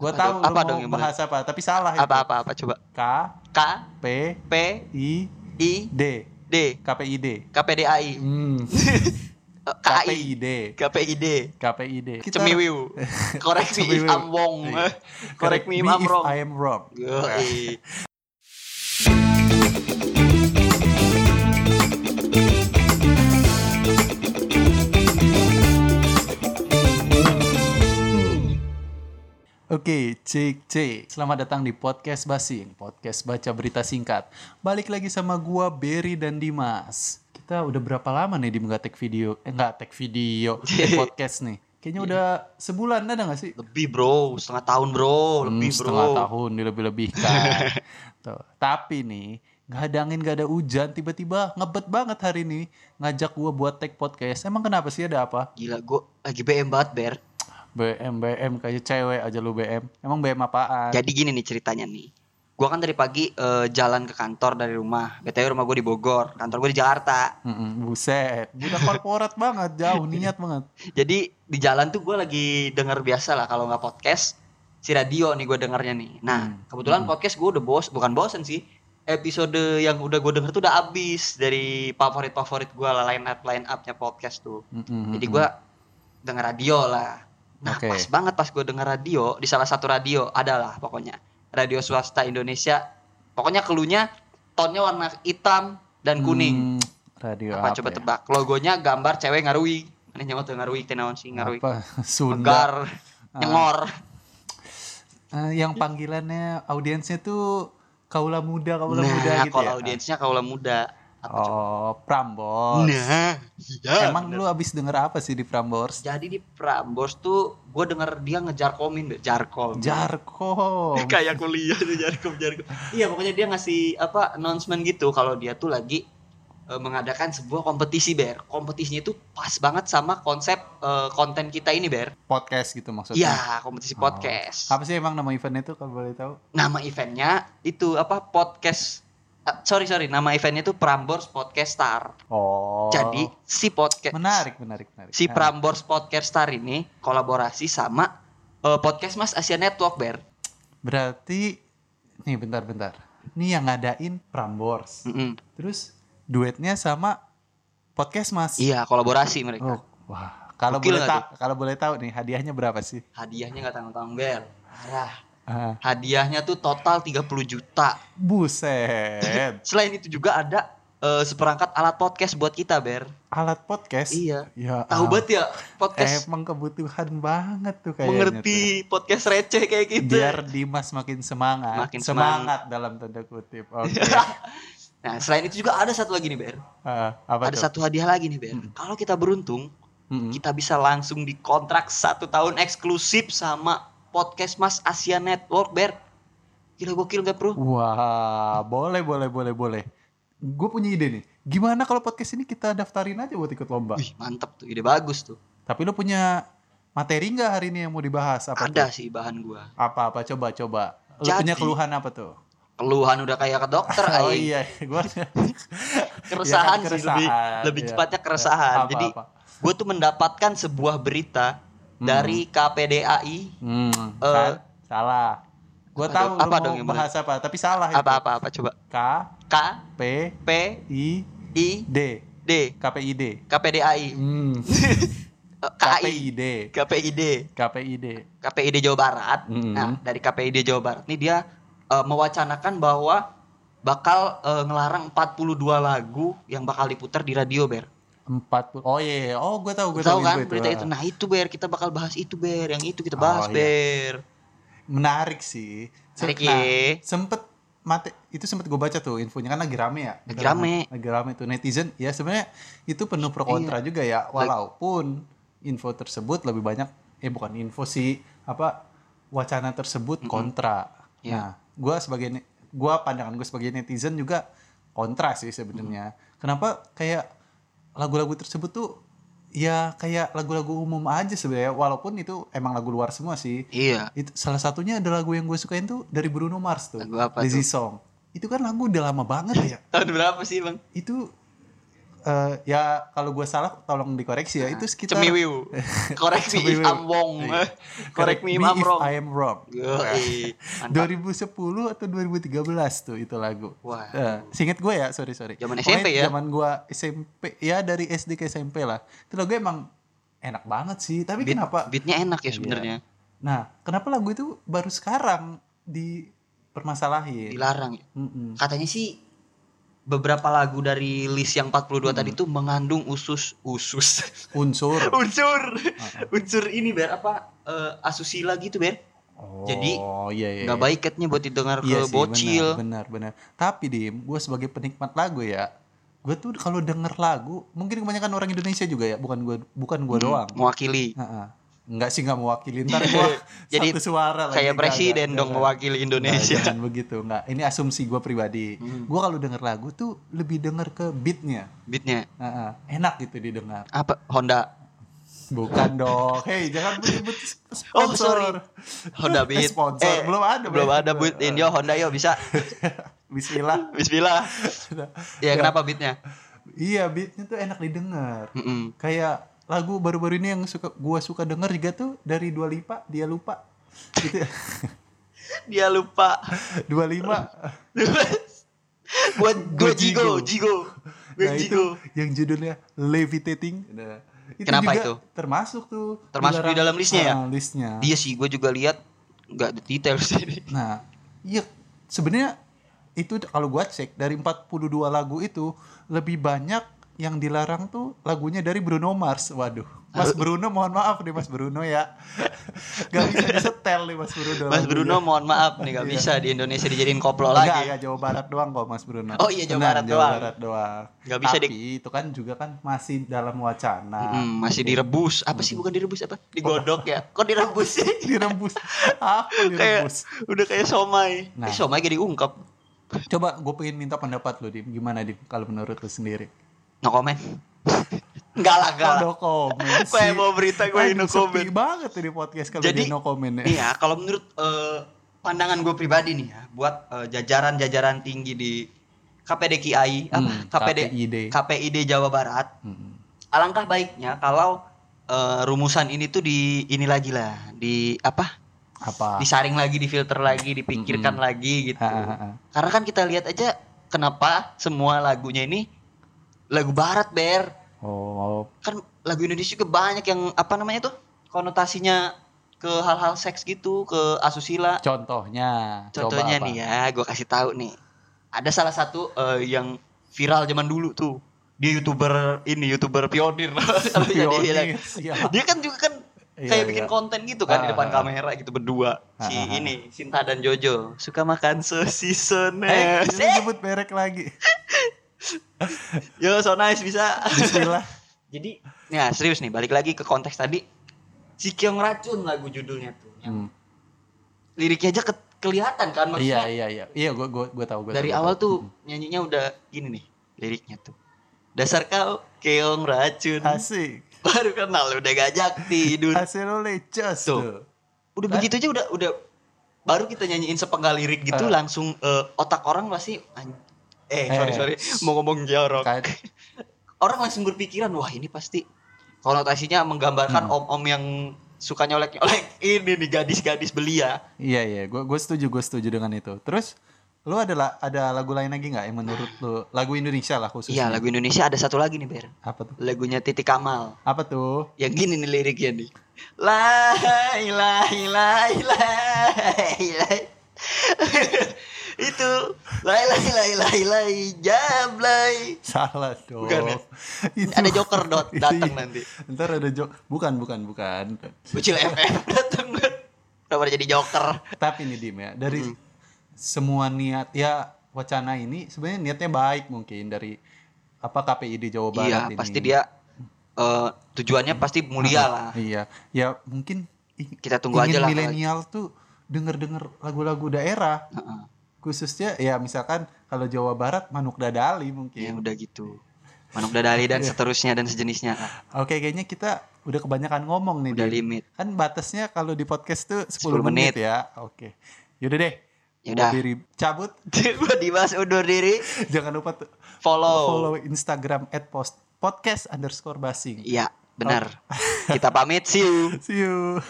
Gua Apa tahu Apa mau dong yang bener? bahas apa, tapi salah itu. Apa apa apa coba. K K P P I I D D KPID. KPDAI Hmm. KPID. KPID KPID. Cemiwiu Correct me if. I'm wrong Iya. Correct me if I'm wrong I am wrong. Oke, cek cek. Selamat datang di podcast Basing, podcast baca berita singkat. Balik lagi sama gua Berry dan Dimas. Kita udah berapa lama nih di nggak take video? Eh nggak take video, take podcast nih. Kayaknya udah sebulan ada nggak sih? Lebih bro Setengah tahun bro Hmm, Lebih setengah bro tahun dilebih-lebihkan. Tuh. Tapi nih nggak ada angin nggak ada hujan tiba-tiba ngebet banget hari ini ngajak gua buat take podcast emang kenapa sih ada apa Gila gue lagi BM banget Ber BM BM kayak cewek aja lu BM emang BM apaan Jadi gini nih ceritanya nih. Gua kan dari pagi eh, jalan ke kantor dari rumah. BTW rumah gue di Bogor, kantor gue di Jakarta. Mm-mm, buset udah korporat banget jauh niat banget Jadi di jalan tuh gue lagi denger biasa lah kalau nggak podcast si radio nih gue dengernya nih. Nah Hmm. kebetulan podcast gue udah bos, bukan bosen sih. Episode yang udah gue denger tuh udah abis dari favorit favorit gue lah line up line upnya podcast tuh. Mm-mm, Jadi mm-mm. gue denger radio lah. Nah Oke. pas banget pas gue denger radio di salah satu radio adalah pokoknya radio swasta Indonesia. Pokoknya keluhnya tonnya warna hitam dan kuning. Hmm, radio apa, apa, coba ya? tebak? Logonya gambar cewek ngarui. Ini nyamot tuh ngarui teh naon sih ngarui. apa Sunda Megar, nyengor. Eh, yang panggilannya audiensnya tuh kaula muda kaula nah, muda gitu kalau ya audiensnya kaulah muda. Apa coba? oh Prambors Nah, iya. emang bener. lu abis denger apa sih di Prambors Jadi di Prambors tuh gue denger dia ngejarkomin, Be. jarkom. Jarko kayak kuliah tuh jarkom jarkom iya pokoknya dia ngasih apa announcement gitu kalau dia tuh lagi eh, mengadakan sebuah kompetisi ber kompetisinya itu pas banget sama konsep eh, konten kita ini ber podcast gitu maksudnya iya kompetisi Oh. podcast apa sih emang nama eventnya tuh kalau boleh tahu nama eventnya itu apa podcast sorry sorry nama eventnya itu Prambors Podcast Star. Oh. Jadi si podcast menarik menarik menarik. si Prambors Podcast Star ini kolaborasi sama eh, podcast Mas Asia Network ber. Berarti nih bentar bentar. Ini yang ngadain Prambors. Mm-mm. terus duetnya sama podcast mas. Iya kolaborasi mereka. Oh, wah. Kalau boleh tahu kalau boleh tahu nih hadiahnya berapa sih? Hadiahnya nggak tanggung-tanggung bel parah Ah, hadiahnya tuh total 30 juta. Buset. Selain itu juga ada eh, seperangkat alat podcast buat kita ber. Alat podcast? Iya. Ya tahu ah, banget ya podcast. Emang kebutuhan banget tuh kayaknya mengerti podcast receh kayak tuh. gitu biar Dimas makin semangat. Makin semangat dalam tanda kutip. Oke. Nah selain itu juga ada satu lagi nih ber. Ah, apa ada tuh? satu hadiah lagi nih ber. Mm. kalau kita beruntung Mm-mm. kita bisa langsung dikontrak satu tahun eksklusif sama podcast Mas Asia Network ber gila gokil gak bro Wah, boleh, boleh, boleh, boleh. Gue punya ide nih. Gimana kalau podcast ini kita daftarin aja buat ikut lomba? Wih mantep tuh ide bagus tuh Tapi lu punya materi nggak hari ini yang mau dibahas? Apa ada tuh? sih bahan gua Apa-apa? Coba, coba. Lu Jadi- punya keluhan apa tuh? keluhan udah kayak ke dokter oh aing. iya, gue keresahan Iya kan, sih lebih keresahan, lebih iya. cepatnya keresahan. Apa, Jadi gue tuh mendapatkan sebuah berita Hmm. dari KPDAI Hmm, kan? salah. Gue apa tahu Apa dong yang bahas apa, tapi salah itu. apa apa apa coba K K P P I I D D KPID. KPDAI Hmm. KPID. KPID KPID. KPID Jawa Barat. Hmm. Nah dari KPID Jawa Barat ini dia eh, mewacanakan bahwa bakal eh, ngelarang 42 lagu yang bakal diputar di radio ber. Empat puluh. Oh iya, iya. oh gue tahu, gue Tahu tahu kan berita itu. Nah itu ber kita bakal bahas itu ber. Yang itu kita bahas Oh, iya. ber. menarik sih. Menarik, nah, ye. sempet mate itu sempet gue baca tuh infonya kan lagi rame ya. Lagi rame. Lagi rame tuh netizen. Ya sebenarnya itu penuh pro kontra juga ya. Walaupun info tersebut lebih banyak eh bukan info sih apa wacana tersebut kontra. Iya. Nah, gue sebagai gua pandangan gue sebagai netizen juga kontra sih sebenarnya. Kenapa kayak lagu-lagu tersebut tuh ya kayak lagu-lagu umum aja sebenarnya walaupun itu emang lagu luar semua sih Iya. itu salah satunya ada lagu yang gue sukain tuh dari Bruno Mars tuh Lagu apa Lazy tuh? Song itu kan lagu udah lama banget ya Tahun berapa sih bang? itu eh, ya kalau gue salah tolong dikoreksi ya itu sekitar Cemiwiu. Correct me if Cemiwiu. I'm wrong. Iya. Correct me if I'm wrong. I am wrong. Yoi, mantap. 2010 atau 2013 tuh itu lagu. Wah. Eh, seinget gue ya, sorry sorry. Zaman SMP ya? Zaman gue SMP, ya dari SD ke SMP lah. Itu lagu emang enak banget sih. Tapi Beat- kenapa? Beatnya enak ya sebenarnya. Nah, kenapa lagu itu baru sekarang dipermasalahin? Dilarang. ya. Mm-mm. Katanya sih beberapa lagu dari list yang 42 Hmm. tadi tuh mengandung usus usus Unsur. unsur unsur ini ber apa eh, asusila gitu ber Oh, Jadi, iya, iya, nggak iya. baik katanya buat didengar Iya ke sih, bocil Benar, benar, benar. Tapi dim, gue sebagai penikmat lagu ya, gue tuh kalau denger lagu, mungkin kebanyakan orang Indonesia juga ya, bukan gue, bukan gue doang. mewakili Heeh. Enggak sih nggak mewakili ntar gue Jadi, satu suara lagi. kayak presiden dong mewakili Indonesia jangan begitu, nggak. Ini asumsi gue pribadi. Hmm. Gue kalau denger lagu tuh lebih denger ke beatnya. beatnya Heeh. Enak gitu didengar. apa Honda Bukan dong. Hei, jangan menyebut Oh, sponsor. sorry. Honda Eh, Beat sponsor. belum ada. belum Bang. ada Beat Indio Honda yo bisa Bismillah. Bismillah ya kenapa beatnya Iya, beatnya tuh enak didengar. Mm-mm. Kayak lagu baru-baru ini yang suka gua suka denger juga tuh dari Dua Lipa, dia lupa. Gitu. dia lupa Dua Lima. buat gue jigo jigo gue Nah, itu yang judulnya Levitating. Nah, itu Kenapa juga itu? termasuk tuh. Termasuk di dalam listnya ya? Ah, listnya. Iya sih, gue juga lihat nggak detail sih. Nah, iya sebenarnya itu kalau gua cek dari 42 lagu itu lebih banyak yang dilarang tuh lagunya dari Bruno Mars. Waduh. Mas Bruno mohon maaf nih Mas Bruno ya. Gak bisa disetel nih Mas Bruno. Mas lagunya. Bruno mohon maaf nih nggak Iya. bisa di Indonesia dijadiin koplo Enggak, lagi. enggak Jawa Barat doang kok Mas Bruno. Oh iya, Jawa Benar, Barat Jawa doang. Barat doang. Nggak bisa Tapi di- itu kan juga kan masih dalam wacana. Hmm, masih direbus. Apa sih bukan direbus apa? Digodok ya. Kok direbus sih? Direbus. Apa kayak direbus? udah kayak somai. Nah. Eh, somai gak diungkap. Coba gue pengen minta pendapat lu Dim. Gimana Dim kalau menurut lu sendiri? No comment. Enggak lah, enggak lah. no comment Gue mau berita gue Aduh, no sepi comment. banget ini podcast kalau Jadi, no comment ya. Iya, kalau menurut eh, pandangan gue pribadi nih ya, buat eh, jajaran-jajaran tinggi di KPD KIAI, apa? Hmm, KPD KPID. KPID Jawa Barat, Hmm. alangkah baiknya kalau eh, rumusan ini tuh di ini lagi lah, di apa? Apa? Disaring lagi, difilter lagi, dipikirkan Mm-mm. lagi gitu. Ha, ha, ha. Karena kan kita lihat aja kenapa semua lagunya ini lagu barat, Ber. Oh, Kan lagu Indonesia juga banyak yang apa namanya tuh? konotasinya ke hal-hal seks gitu, ke asusila. contohnya. Contohnya Coba nih apa? ya, gue kasih tahu nih. Ada salah satu eh, yang viral zaman dulu tuh. Dia youtuber ini youtuber pionir dia Pionir, siap. Dia kan juga kan Iya, kayak bikin iya. konten gitu kan di Ah, depan ah, ah. kamera gitu berdua. Si Ah, ah, ah. ini Sinta dan Jojo suka makan sosis so Eh, sebut merek lagi. Yo so nice bisa. Bismillah. Jadi, ya serius nih balik lagi ke konteks tadi. Si Kiong Racun lagu judulnya tuh. Yang Hmm. Liriknya aja ke- kelihatan kan Iya, maksudnya. iya, iya. Iya, gua gua gua tahu, gua dari tahu, gua awal tahu. tuh nyanyinya udah gini nih liriknya tuh dasar kau keong racun asik. baru kenal udah gajak tidur Hasil lo lecos Tuh. tuh. udah begitu aja udah udah baru kita nyanyiin sepenggal lirik gitu Ah. langsung eh, otak orang pasti an- eh sorry Eh. sorry mau ngomong jorok Kan orang langsung berpikiran wah ini pasti konotasinya menggambarkan Hmm. om-om yang suka nyolek nyolek ini nih gadis-gadis belia Iya iya, gue gue setuju gue setuju dengan itu. Terus lu ada la- ada lagu lain lagi nggak yang menurut lu lagu Indonesia lah khususnya? iya lagu Indonesia ada satu lagi nih Ber Apa tuh? lagunya Titi Kamal Apa tuh? yang gini nih liriknya nih lai lai lai lai lai itu lai lai lai lai lai jablay Salah dong. Bukan ya? Itu- ada joker dot itu datang iya. nanti Ntar ada jok. Bukan bukan bukan. Bucil FF datang Kenapa jadi joker Tapi nih Dim ya dari Hmm. semua niat ya wacana ini sebenarnya niatnya baik mungkin dari apa KPID Jawa Barat iya ini. pasti dia eh, tujuannya pasti mulia lah Iya, ya mungkin Kita tunggu aja lah. milenial tuh denger-denger lagu-lagu daerah. Heeh. Khususnya ya misalkan kalau Jawa Barat Manuk Dadali ya mungkin. udah gitu Manuk Dadali dan Iya. seterusnya dan sejenisnya Oke, kayaknya kita udah kebanyakan ngomong nih. udah Dim. limit Kan batasnya kalau di podcast tuh 10, 10 menit. menit. ya. Oke. Yaudah deh. Ya Gua udah. Beri cabut. Dimas undur diri. Jangan lupa tuh Follow. follow Instagram at post podcast underscore basing. Iya, benar. Kita pamit, see you. See you.